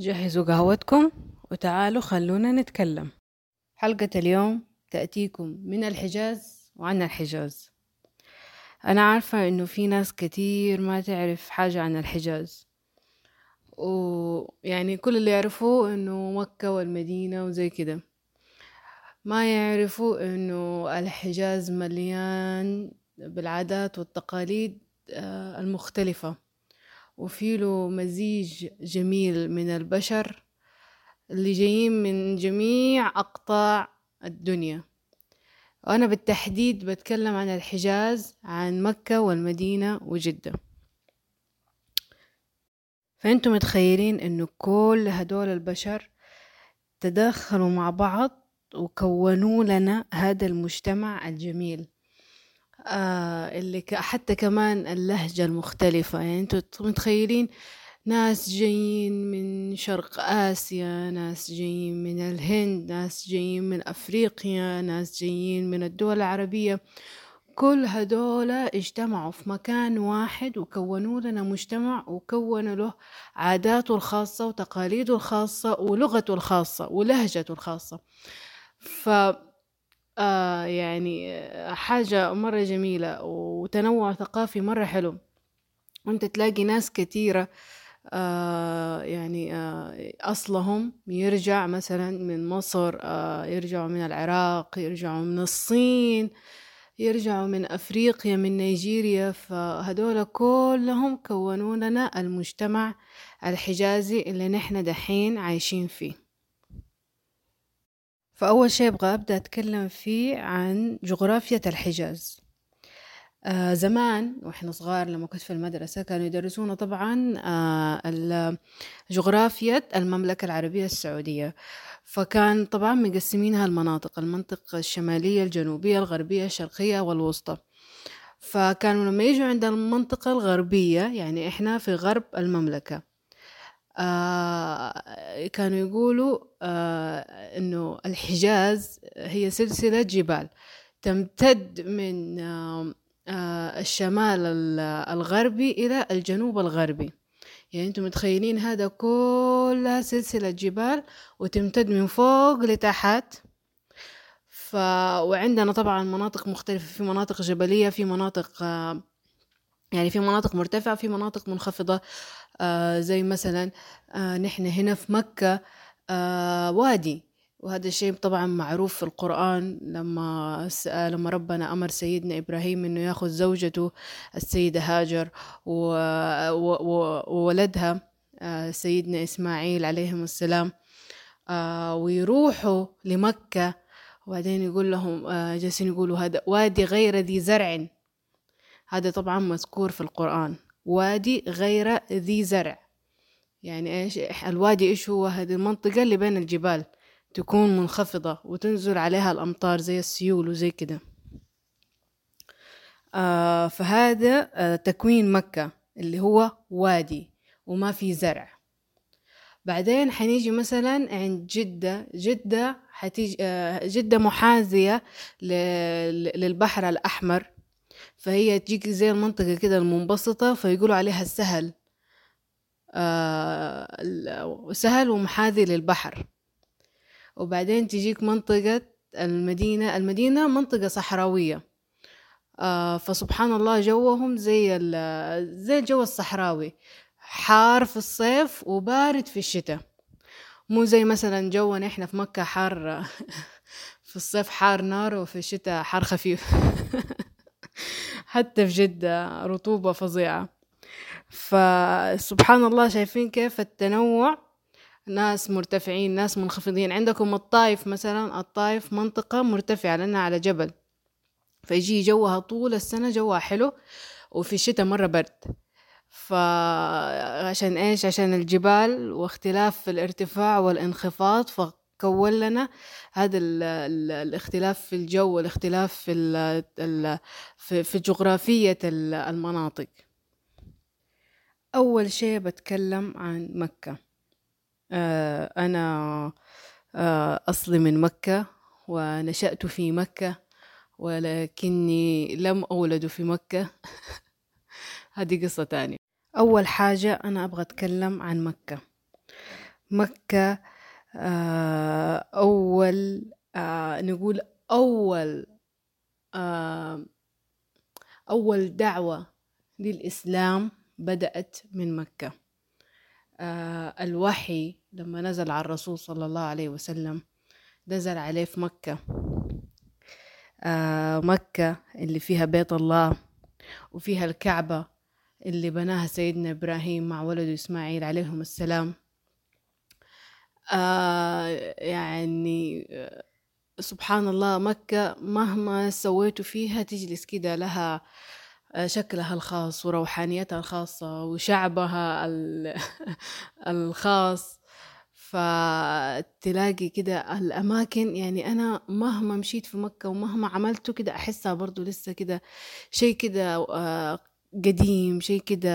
جهزوا قهوتكم وتعالوا خلونا نتكلم. حلقة اليوم تأتيكم من الحجاز وعن الحجاز. أنا عارفة إنه في ناس كتير ما تعرف حاجة عن الحجاز. ويعني كل اللي يعرفوه إنه مكة والمدينة وزي كده. ما يعرفوا إنه الحجاز مليان بالعادات والتقاليد آه، المختلفة. وفي له مزيج جميل من البشر اللي جايين من جميع أقطاع الدنيا. وأنا بالتحديد بتكلم عن الحجاز عن مكة والمدينة وجدة. فأنتم متخيلين أنه كل هدول البشر تدخلوا مع بعض وكونوا لنا هذا المجتمع الجميل. آه اللي حتى كمان اللهجة المختلفة. يعني أنتوا متخيلين ناس جايين من شرق آسيا ناس جايين من الهند ناس جايين من أفريقيا ناس جايين من الدول العربية. كل هدول اجتمعوا في مكان واحد وكونوا لنا مجتمع وكونوا له عاداته الخاصة وتقاليده الخاصة ولغته الخاصة ولهجته الخاصة. ف آه يعني حاجة مرة جميلة وتنوع ثقافي مرة حلو. وانت تلاقي ناس كثيرة آه يعني آه أصلهم يرجع مثلا من مصر آه يرجعوا من العراق يرجعوا من الصين يرجعوا من أفريقيا من نيجيريا. فهدول كلهم كونوا لنا المجتمع الحجازي اللي نحن دحين عايشين فيه. فأول شيء أبغى أبدأ أتكلم فيه عن جغرافية الحجاز. آه زمان وإحنا صغار لما كنت في المدرسة كانوا يدرسونا طبعا آه جغرافية المملكة العربية السعودية. فكان طبعا مقسمينها المناطق المنطقة الشمالية الجنوبية الغربية الشرقية والوسطى. فكانوا لما يجوا عند المنطقة الغربية يعني إحنا في غرب المملكة. آه كانوا يقولوا آه إنه الحجاز هي سلسلة جبال تمتد من آه الشمال الغربي إلى الجنوب الغربي. يعني أنتم متخيلين هذا كلها سلسلة جبال وتمتد من فوق لتحت؟ ف... وعندنا طبعا مناطق مختلفة في مناطق جبلية في مناطق يعني في مناطق مرتفعة في مناطق منخفضة. آه زي مثلا آه نحن هنا في مكة آه وادي. وهذا الشيء طبعا معروف في القرآن. لما لما ربنا أمر سيدنا إبراهيم إنه يأخذ زوجته السيدة هاجر وولدها آه سيدنا إسماعيل عليهم السلام. آه ويروحوا لمكة. وبعدين يقول لهم آه جالسين يقولوا هذا وادي غير ذي زرع. هذا طبعا مذكور في القرآن. وادي غير ذي زرع. يعني إيش الوادي إيش هو؟ هذه المنطقة اللي بين الجبال. تكون منخفضة وتنزل عليها الأمطار زي السيول وزي كده. آه فهذا آه تكوين مكة اللي هو وادي وما في زرع. بعدين حنيجي مثلا عند جدة. جدة حتيجي آه جدة محاذية للبحر الأحمر. فهي تجيك زي المنطقة كده المنبسطة فيقولوا عليها السهل. آه سهل ومحاذي للبحر. وبعدين تجيك منطقة المدينة المدينة منطقة صحراوية. آه فسبحان الله جوهم زي زي الجو الصحراوي. حار في الصيف وبارد في الشتاء. مو زي مثلا جونا إحنا في مكة حار في الصيف حار نار وفي الشتاء حار خفيف. حتى في جدة رطوبة فظيعة. فسبحان الله شايفين كيف التنوع. ناس مرتفعين ناس منخفضين. عندكم الطايف مثلا الطايف منطقة مرتفعة لأنها على جبل. فيجي جوها طول السنة جوها حلو وفي الشتاء مرة برد. فعشان إيش؟ عشان الجبال واختلاف الارتفاع والانخفاض كون لنا. هذا ال ال الاختلاف في الجو والاختلاف في ال في, في جغرافية المناطق. أول شيء بتكلم عن مكة. آه أنا آه أصلي من مكة ونشأت في مكة ولكني لم أولد في مكة. هذه قصة تانية. أول حاجة أنا أبغى أتكلم عن مكة. مكة آه، أول آه، نقول أول آه، أول دعوة للإسلام بدأت من مكة. الوحي لما نزل على الرسول صلى الله عليه وسلم نزل عليه في مكة. مكة اللي فيها بيت الله وفيها الكعبة اللي بناها سيدنا إبراهيم مع ولده إسماعيل عليهم السلام. آه يعني آه، سبحان الله مكة مهما سويتوا فيها تجلس كده لها آه، شكلها الخاص وروحانيتها الخاصة وشعبها الخاص. فتلاقي كده الأماكن يعني أنا مهما مشيت في مكة ومهما عملته كده أحسها برضو لسه كده شيء كده قديم شيء كده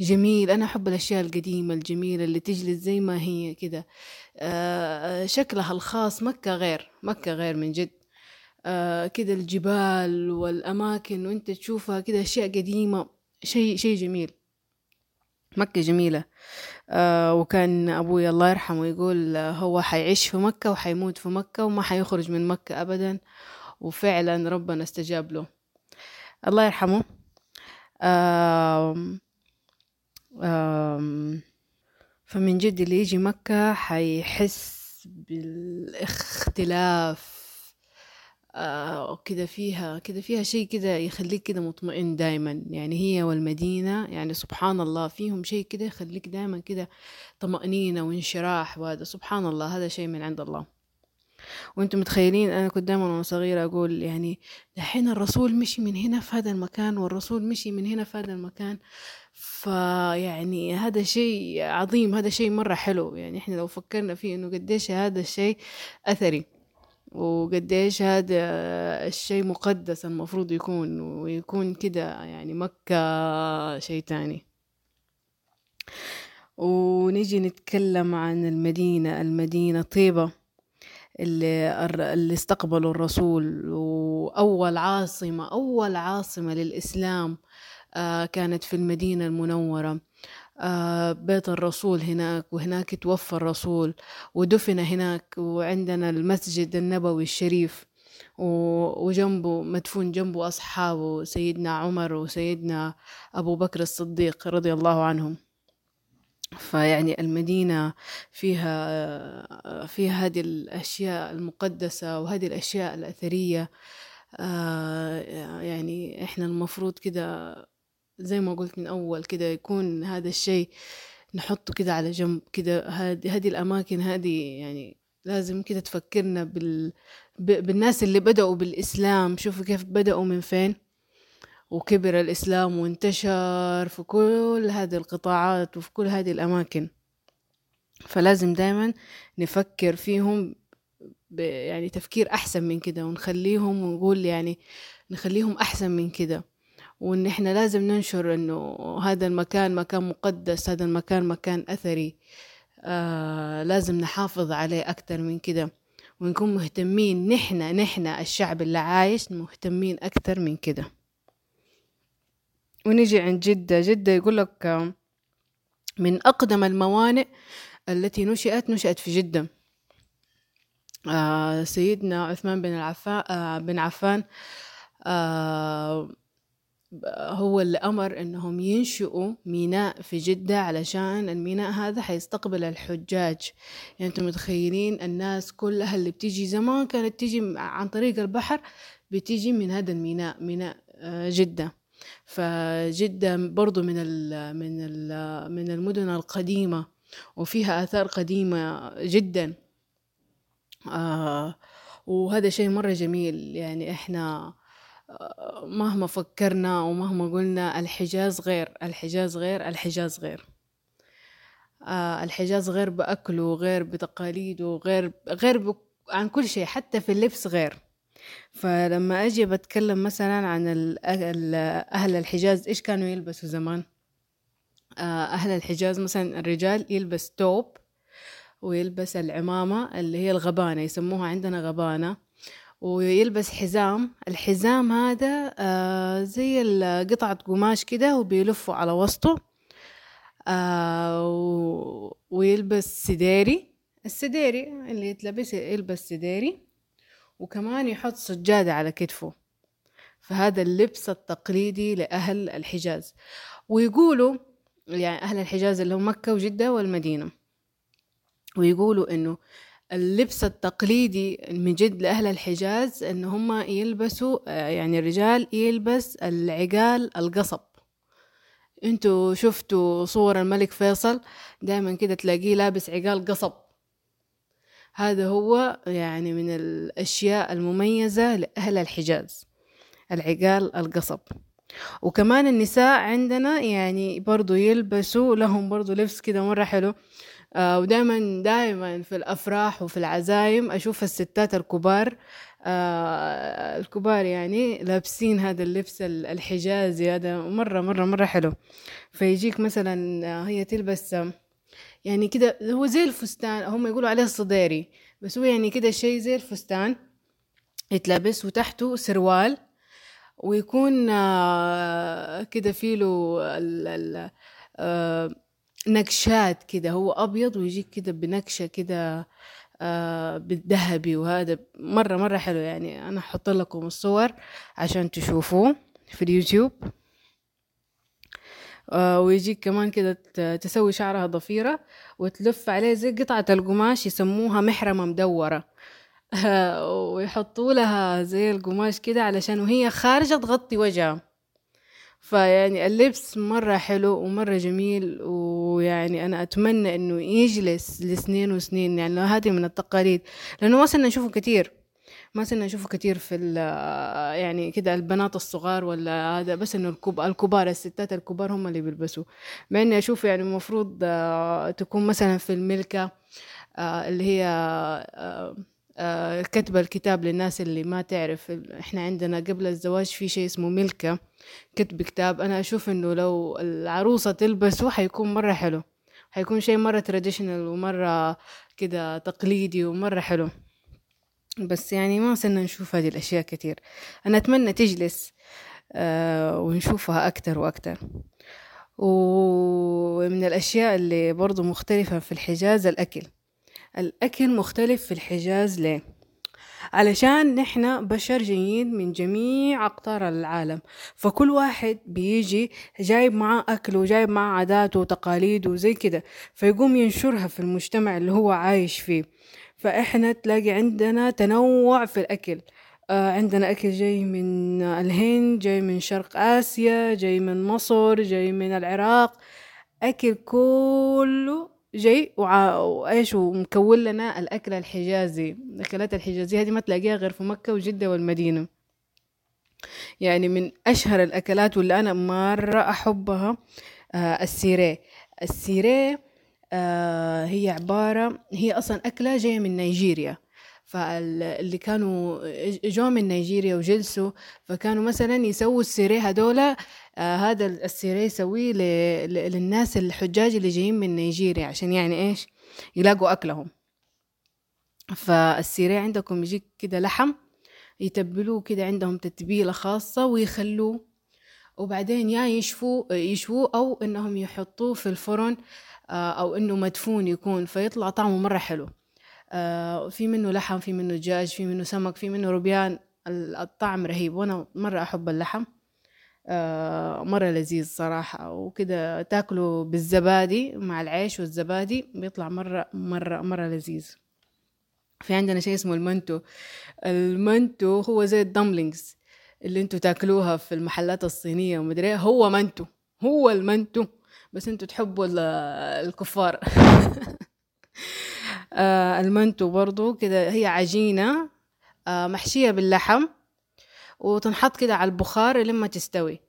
جميل. أنا أحب الأشياء القديمة الجميلة اللي تجلس زي ما هي كده. آه، شكلها الخاص مكة غير مكة غير من جد. آه، كده الجبال والأماكن وأنت تشوفها كده أشياء قديمة شيء شيء جميل. مكة جميلة. آه وكان أبوي الله يرحمه يقول هو حيعيش في مكة وحيموت في مكة وما حيخرج من مكة أبدا. وفعلا ربنا استجاب له. الله يرحمه. آم آم فمن جد اللي يجي مكة حيحس بالاختلاف. آه كده فيها كده فيها شيء كده يخليك كده مطمئن دايما. يعني هي والمدينة يعني سبحان الله فيهم شيء كده يخليك دايما كده طمأنينة وانشراح. وهذا سبحان الله هذا شيء من عند الله. وأنتم متخيلين أنا كنت دائما وأنا صغيرة أقول يعني دحين الرسول مشي من هنا في هذا المكان والرسول مشي من هنا في هذا المكان فيعني هذا شيء عظيم هذا شيء مرة حلو. يعني إحنا لو فكرنا فيه انه قديش هذا الشيء أثري وقديش هذا الشيء مقدس المفروض يكون ويكون كده يعني مكة شيء تاني. ونيجي نتكلم عن المدينة المدينة طيبة. اللي, اللي استقبلوا الرسول وأول عاصمة أول عاصمة للإسلام آه، كانت في المدينة المنورة. آه، بيت الرسول هناك وهناك توفى الرسول ودفن هناك وعندنا المسجد النبوي الشريف وجنبه مدفون جنبه أصحابه سيدنا عمر وسيدنا أبو بكر الصديق رضي الله عنهم. فيعني المدينة فيها فيها هذه الأشياء المقدسة وهذه الأشياء الأثرية. آه، يعني إحنا المفروض كده زي ما قلت من أول كده يكون هذا الشيء نحطه كده على جنب كده. هذه هذه الأماكن هذه يعني لازم كده تفكرنا بال... بالناس اللي بدأوا بالإسلام. شوفوا كيف بدأوا من فين. وكبر الإسلام وانتشر في كل هذه القطاعات وفي كل هذه الأماكن. فلازم دايما نفكر فيهم يعني تفكير أحسن من كده ونخليهم ونقول يعني نخليهم أحسن من كده. وإن إحنا لازم ننشر إنه هذا المكان مكان مقدس هذا المكان مكان أثري. آه لازم نحافظ عليه أكتر من كده. ونكون مهتمين نحنا نحنا الشعب اللي عايش مهتمين أكتر من كده. ونجي عند جدة. جدة يقول لك من أقدم الموانئ التي نشأت نشأت في جدة. آه سيدنا عثمان بن العفان آه بن عفان آه هو اللي أمر إنهم ينشئوا ميناء في جدة علشان الميناء هذا حيستقبل الحجاج. يعني أنتم متخيلين الناس كلها اللي بتيجي زمان كانت تيجي عن طريق البحر بتيجي من هذا الميناء ميناء آه، جدة. فجدة برضو من ال من ال من المدن القديمة وفيها آثار قديمة جدا. آه وهذا شيء مرة جميل. يعني إحنا آه، مهما فكرنا ومهما قلنا الحجاز غير الحجاز غير الحجاز غير. آه الحجاز غير بأكله غير بتقاليده غير غير عن كل شيء حتى في اللبس غير. فلما أجي بتكلم مثلا عن أهل الحجاز إيش كانوا يلبسوا زمان؟ آه، أهل الحجاز مثلا الرجال يلبس توب ويلبس العمامة اللي هي الغبانة يسموها عندنا غبانة ويلبس حزام. الحزام هذا آه، زي قطعة قماش كده وبيلفوا على وسطه آه ويلبس سديري. السديري اللي يتلبس يلبس سديري. وكمان يحط سجادة على كتفه. فهذا اللبس التقليدي لأهل الحجاز. ويقولوا يعني أهل الحجاز اللي هم مكة وجدة والمدينة ويقولوا إنه اللبس التقليدي من جد لأهل الحجاز إن هم يلبسوا يعني الرجال يلبس العقال القصب. أنتوا شفتوا صور الملك فيصل؟ دائما كده تلاقيه لابس عقال قصب. هذا هو يعني من الأشياء المميزة لأهل الحجاز العقال القصب. وكمان النساء عندنا يعني برضو يلبسوا لهم برضو لبس كده مرة حلو. آه ودائما دائما في الأفراح وفي العزايم أشوف الستات الكبار آه الكبار يعني لابسين هذا اللبس الحجازي هذا مرة مرة مرة حلو. فيجيك مثلا آه، هي تلبس يعني كده هو زي الفستان هم يقولوا عليه الصديري بس هو يعني كده شيء زي الفستان يتلبس وتحته سروال ويكون آه، كده فيه له آه، نكشات كده هو أبيض ويجيك كده بنكشة كده آه، بالذهبي وهذا مرة مرة حلو يعني أنا أحط لكم الصور عشان تشوفوه في اليوتيوب. ويجيك كمان كده تسوي شعرها ضفيرة وتلف عليه زي قطعة القماش يسموها محرمة مدورة. ويحطوا لها زي القماش كده علشان وهي خارجة تغطي وجهها. فيعني اللبس مرة حلو ومرة جميل ويعني أنا أتمنى إنه يجلس لسنين وسنين يعني هذه من التقاليد لأنه ما صرنا نشوفه كتير. ما صرنا نشوفه كتير في يعني كده البنات الصغار ولا هذا بس إنه الكبار الستات الكبار هم اللي بيلبسوا مع إني أشوف يعني المفروض آه، تكون مثلا في الملكة آه، اللي هي آه، كتب الكتاب للناس اللي ما تعرف. إحنا عندنا قبل الزواج في شيء اسمه ملكة كتب كتاب. أنا أشوف إنه لو العروسة تلبسه حيكون مرة حلو. حيكون شيء مرة تراديشنال ومرة كده تقليدي ومرة حلو. بس يعني ما صرنا نشوف هذه الأشياء كتير. أنا أتمنى تجلس آه ونشوفها أكتر وأكتر. ومن الأشياء اللي برضو مختلفة في الحجاز الأكل. الأكل مختلف في الحجاز ليه؟ علشان نحن بشر جايين من جميع أقطار العالم. فكل واحد بيجي جايب معاه أكل وجايب معاه عاداته وتقاليده وزي كده فيقوم ينشرها في المجتمع اللي هو عايش فيه. فإحنا تلاقي عندنا تنوع في الأكل. آه عندنا أكل جاي من الهند جاي من شرق آسيا جاي من مصر جاي من العراق. أكل كله جاي وإيش ومكون لنا الاكل الحجازي الأكلات الحجازية هذه ما تلاقيها غير في مكة وجدة والمدينة. يعني من أشهر الأكلات واللي أنا مرة أحبها آه السيري السيري آه هي عبارة هي أصلا أكلة جاية من نيجيريا. فاللي كانوا جو من نيجيريا وجلسوا فكانوا مثلا يسووا السيري هدول آه هذا السيري يسويه للناس الحجاج اللي جايين من نيجيريا عشان يعني إيش؟ يلاقوا أكلهم. فالسيري عندكم يجيك كده لحم يتبلوه كده عندهم تتبيلة خاصة ويخلوه. وبعدين يا يشفوه يشووه أو إنهم يحطوه في الفرن آه، أو إنه مدفون يكون فيطلع طعمه مرة حلو. آه، في منه لحم في منه دجاج في منه سمك في منه روبيان. الطعم رهيب. وأنا مرة أحب اللحم. آه، مرة لذيذ صراحة. وكده تاكله بالزبادي مع العيش والزبادي بيطلع مرة مرة مرة لذيذ. في عندنا شيء اسمه المنتو. المنتو هو زي الدملينجز اللي أنتوا تاكلوها في المحلات الصينية ومدري إيه. هو منتو هو المنتو. بس أنتوا تحبوا الكفار. آه المنتو برضو كده هي عجينة آه محشية باللحم وتنحط كده على البخار لما تستوي.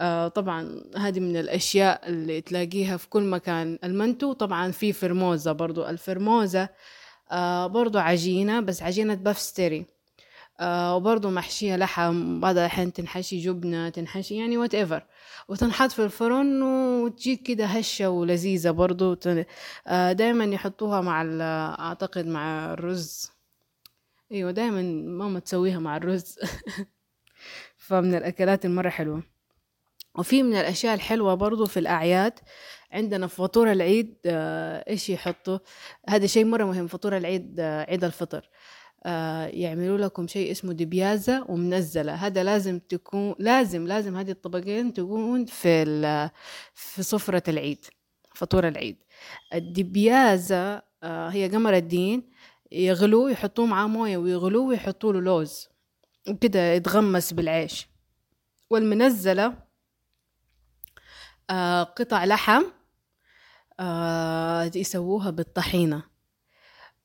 آه طبعا هذه من الأشياء اللي تلاقيها في كل مكان. المنتو طبعا في فرموزة برضو. الفرموزة برضو عجينة بس عجينة puff pastry. آه وبرضو محشية لحم بعض الأحيان تنحشي جبنة تنحشي يعني whatever وتنحط في الفرن وتجيك كده هشة ولذيذة برضو آه دايما يحطوها مع أعتقد مع الرز. أيوة دايما ماما تسويها مع الرز. فمن الأكلات المرة حلوة. وفي من الأشياء الحلوة برضو في الأعياد عندنا في فطور العيد آه، إيش يحطوا؟ هذا شيء مرة مهم فطور العيد عيد الفطر. يعملوا لكم شيء اسمه دبيازة ومنزلة. هذا لازم تكون لازم لازم هذه الطبقين تكون في في سفرة العيد فطور العيد. الدبيازة هي قمر الدين يغلوه يحطوه معاه موية ويغلوه ويحطوا له لوز وكده يتغمس بالعيش. والمنزلة آه قطع لحم آه يسووها بالطحينة.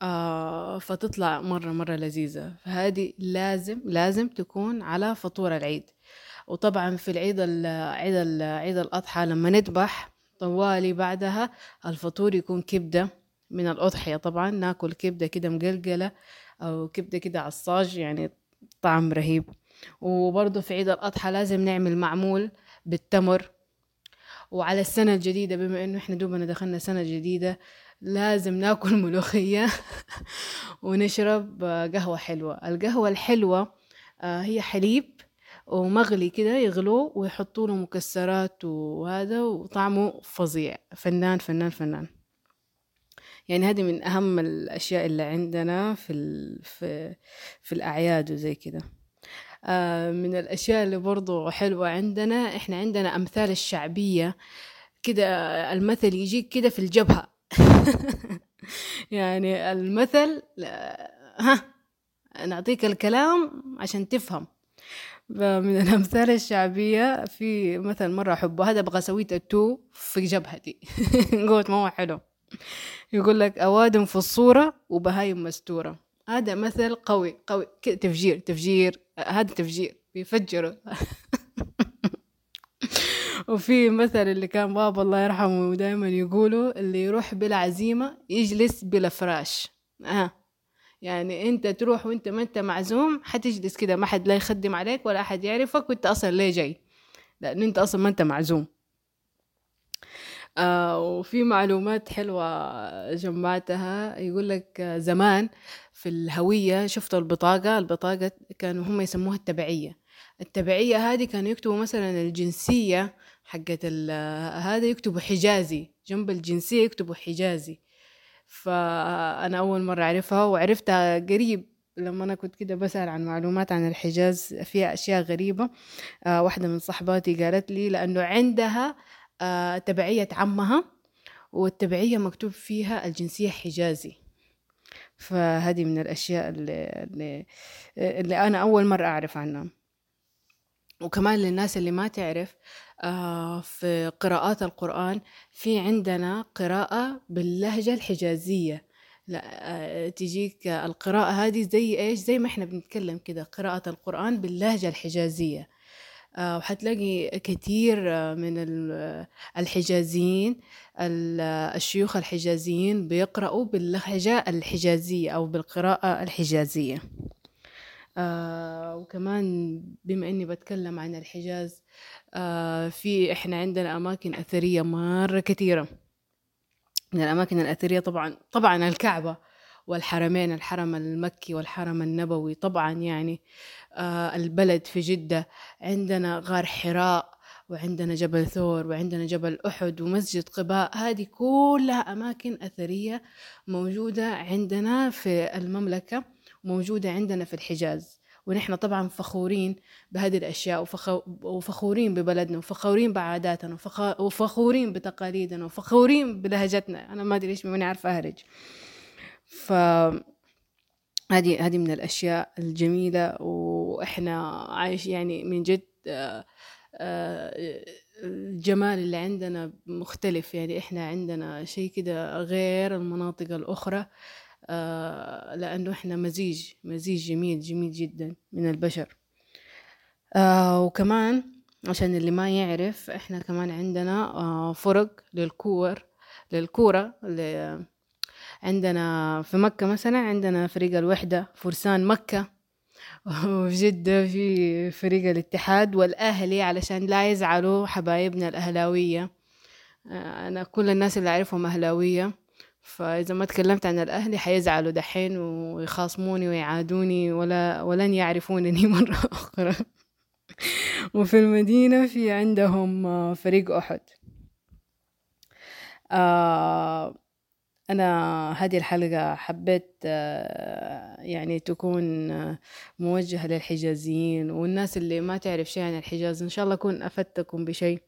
آه فتطلع مرة مرة لذيذة. فهذه لازم لازم تكون على فطور العيد. وطبعا في العيد عيد عيد الأضحى لما نذبح طوالي بعدها الفطور يكون كبدة من الأضحية. طبعا ناكل كبدة كده مقلقلة أو كبدة كده عصاج يعني طعم رهيب. وبرضه في عيد الأضحى لازم نعمل معمول بالتمر. وعلى السنة الجديدة بما إنه إحنا دوبنا دخلنا سنة جديدة لازم ناكل ملوخية ونشرب قهوة حلوة. القهوة الحلوة آه، هي حليب ومغلي كده يغلوه ويحطوا له مكسرات وهذا وطعمه فظيع. فنان فنان فنان. يعني هذه من أهم الأشياء اللي عندنا في في في الأعياد وزي كده. آه، من الأشياء اللي برضو حلوة عندنا إحنا عندنا أمثال الشعبية كده المثل يجيك كده في الجبهة. يعني المثل ها نعطيك الكلام عشان تفهم. من الأمثال الشعبية في مثل مرة أحبه هذا أبغى سويت التو في جبهتي. قوت ما هو حلو. يقول لك أوادم في الصورة وبهايم مستورة. هذا مثل قوي قوي تفجير تفجير هذا تفجير بيفجروا. وفي مثل اللي كان بابا الله يرحمه دائما يقولوا اللي يروح بلا عزيمة يجلس بلا فراش. آه. يعني أنت تروح وأنت ما أنت معزوم حتجلس كده ما حد لا يخدم عليك ولا أحد يعرفك وأنت أصلا ليه جاي؟ لأن أنت أصلا ما أنت معزوم. آه. وفي معلومات حلوة جمعتها. يقول لك زمان في الهوية شفتوا البطاقة؟ البطاقة كانوا هم يسموها التبعية. التبعية هذه كانوا يكتبوا مثلا الجنسية حقت هذا يكتبوا حجازي جنب الجنسية يكتبوا حجازي. فأنا أول مرة أعرفها وعرفتها قريب لما أنا كنت كده بسأل عن معلومات عن الحجاز. فيها أشياء غريبة آه واحدة من صحباتي قالت لي لأنه عندها آه تبعية عمها والتبعية مكتوب فيها الجنسية حجازي. فهذه من الأشياء اللي, اللي, اللي أنا أول مرة أعرف عنها. وكمان للناس اللي ما تعرف آه في قراءات القرآن في عندنا قراءة باللهجة الحجازية. لا آه تجيك القراءة هذه زي إيش؟ زي ما إحنا بنتكلم كده قراءة القرآن باللهجة الحجازية. آه، وحتلاقي كثير من الحجازيين الشيوخ الحجازيين بيقرأوا باللهجة الحجازية أو بالقراءة الحجازية. آه وكمان بما إني بتكلم عن الحجاز آه في إحنا عندنا أماكن أثرية مرة كثيرة. من الأماكن الأثرية طبعا طبعا الكعبة والحرمين الحرم المكي والحرم النبوي طبعا يعني آه البلد في جدة. عندنا غار حراء وعندنا جبل ثور وعندنا جبل أحد ومسجد قباء. هذه كلها أماكن أثرية موجودة عندنا في المملكة. موجودة عندنا في الحجاز. ونحن طبعا فخورين بهذه الأشياء وفخورين ببلدنا وفخورين بعاداتنا وفخورين بتقاليدنا وفخورين بلهجتنا. أنا ما أدري إيش ماني عارفة أهرج. ف هذه هذه من الأشياء الجميلة وإحنا عايش يعني من جد آه، آه، الجمال اللي عندنا مختلف. يعني إحنا عندنا شيء كده غير المناطق الأخرى. آه، لأنه إحنا مزيج مزيج جميل جميل جدا من البشر. وكمان عشان اللي ما يعرف إحنا كمان عندنا فرق للكور للكورة عندنا في مكة مثلا عندنا فريق الوحدة فرسان مكة. وفي جدة في فريق الاتحاد والأهلي علشان لا يزعلوا حبايبنا الأهلاوية. آه، أنا كل الناس اللي أعرفهم أهلاوية. فإذا ما تكلمت عن الأهلي حيزعلوا دحين ويخاصموني ويعادوني ولا ولن يعرفونني مرة أخرى. وفي المدينة في عندهم فريق أحد. آه أنا هذه الحلقة حبيت آه، يعني تكون آه، موجهة للحجازيين والناس اللي ما تعرف شيء عن الحجاز. إن شاء الله أكون أفدتكم بشيء.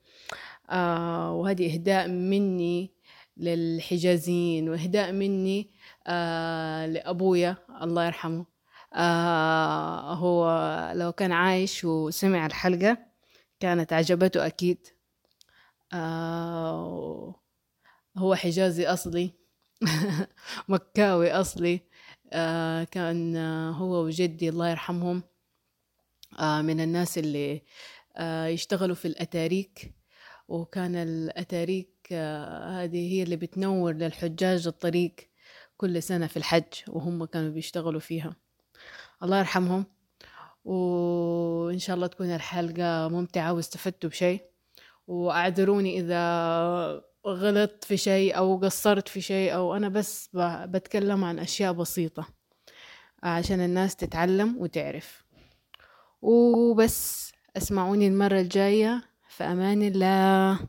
وهذه إهداء مني للحجازيين وإهداء مني لأبويا الله يرحمه. هو لو كان عايش وسمع الحلقة كانت عجبته أكيد. هو حجازي أصلي مكاوي أصلي. آه كان آه هو وجدي الله يرحمهم آه من الناس اللي آه يشتغلوا في الأتاريك. وكان الأتاريك آه هذه هي اللي بتنور للحجاج الطريق كل سنة في الحج وهم كانوا بيشتغلوا فيها. الله يرحمهم. وإن شاء الله تكون الحلقة ممتعة واستفدتوا بشيء. وأعذروني إذا غلطت في شيء أو قصرت في شيء أو أنا بس بتكلم عن أشياء بسيطة عشان الناس تتعلم وتعرف. وبس اسمعوني المرة الجاية. في أمان الله.